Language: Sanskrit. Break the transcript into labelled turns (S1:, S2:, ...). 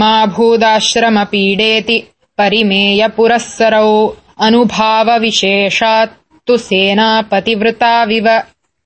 S1: मा भूदाश्रमपीडेति परिमेयपुरःसरौ अनुभावविशेषात्तु सेनापतिवृताविव